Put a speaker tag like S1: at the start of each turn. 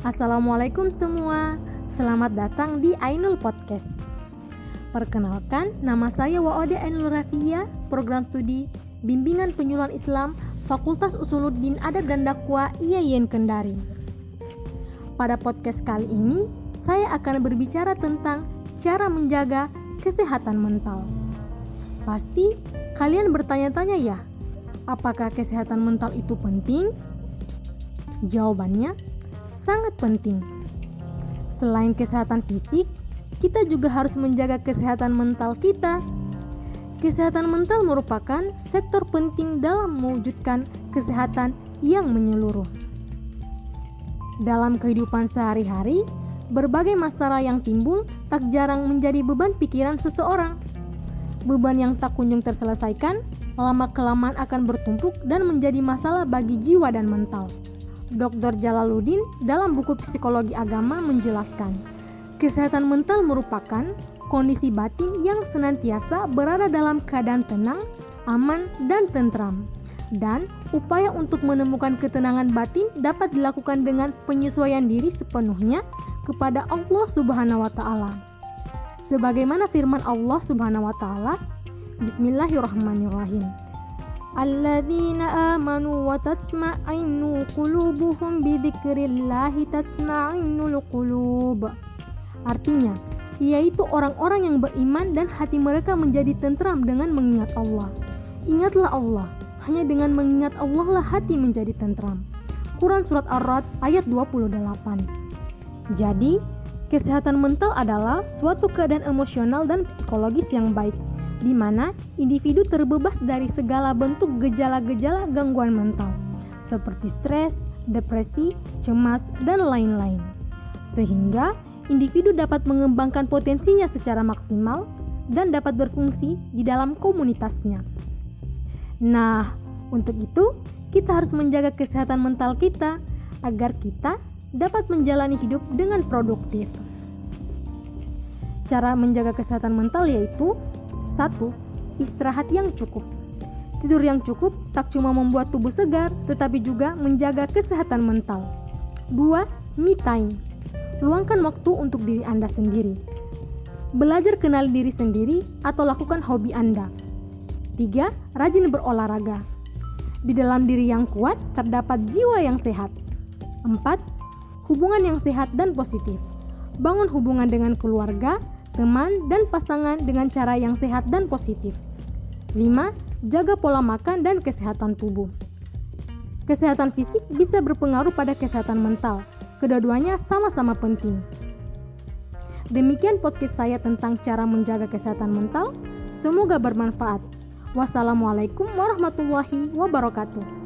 S1: Assalamualaikum semua, selamat datang di Ainul Podcast. Perkenalkan, nama saya Waode Ainul Rafia, program studi Bimbingan Penyuluhan Islam Fakultas Usuluddin Adab dan Dakwah IAIN Kendari. Pada podcast kali ini, saya akan berbicara tentang cara menjaga kesehatan mental. Pasti kalian bertanya-tanya ya, apakah kesehatan mental itu penting? Jawabannya sangat penting. Selain kesehatan fisik, kita juga harus menjaga kesehatan mental kita. Kesehatan mental merupakan sektor penting dalam mewujudkan kesehatan yang menyeluruh. Dalam kehidupan sehari-hari, berbagai masalah yang timbul tak jarang menjadi beban pikiran seseorang. Beban yang tak kunjung terselesaikan, lama-kelamaan akan bertumpuk dan menjadi masalah bagi jiwa dan mental. Dr. Jalaluddin dalam buku Psikologi Agama menjelaskan, kesehatan mental merupakan kondisi batin yang senantiasa berada dalam keadaan tenang, aman, dan tentram. Dan upaya untuk menemukan ketenangan batin dapat dilakukan dengan penyesuaian diri sepenuhnya kepada Allah Subhanahu wa taala. Sebagaimana firman Allah Subhanahu wa taala, Bismillahirrahmanirrahim. Wa tatma'innu qulubuhum bi dzikrillah tatma'innul qulub. Artinya, yaitu orang-orang yang beriman dan hati mereka menjadi tentram dengan mengingat Allah. Ingatlah Allah, hanya dengan mengingat Allah lah hati menjadi tentram. Quran Surat Ar-Rad ayat 28 Jadi, kesehatan mental adalah suatu keadaan emosional dan psikologis yang baik di mana individu terbebas dari segala bentuk gejala-gejala gangguan mental, seperti stres, depresi, cemas, dan lain-lain. Sehingga individu dapat mengembangkan potensinya secara maksimal dan dapat berfungsi di dalam komunitasnya. Nah, untuk itu kita harus menjaga kesehatan mental kita agar kita dapat menjalani hidup dengan produktif. Cara menjaga kesehatan mental yaitu satu, istirahat yang cukup. Tidur yang cukup tak cuma membuat tubuh segar, tetapi juga menjaga kesehatan mental. Dua, Me time. Luangkan waktu untuk diri Anda sendiri. Belajar kenali diri sendiri atau lakukan hobi Anda. Tiga, rajin berolahraga. Di dalam diri yang kuat terdapat jiwa yang sehat. Empat, hubungan yang sehat dan positif. Bangun hubungan dengan keluarga, teman, dan pasangan dengan cara yang sehat dan positif. 5. Jaga pola makan dan kesehatan tubuh. Kesehatan fisik bisa berpengaruh pada kesehatan mental. Kedua-duanya sama-sama penting. Demikian podcast saya tentang cara menjaga kesehatan mental. Semoga bermanfaat. Wassalamualaikum warahmatullahi wabarakatuh.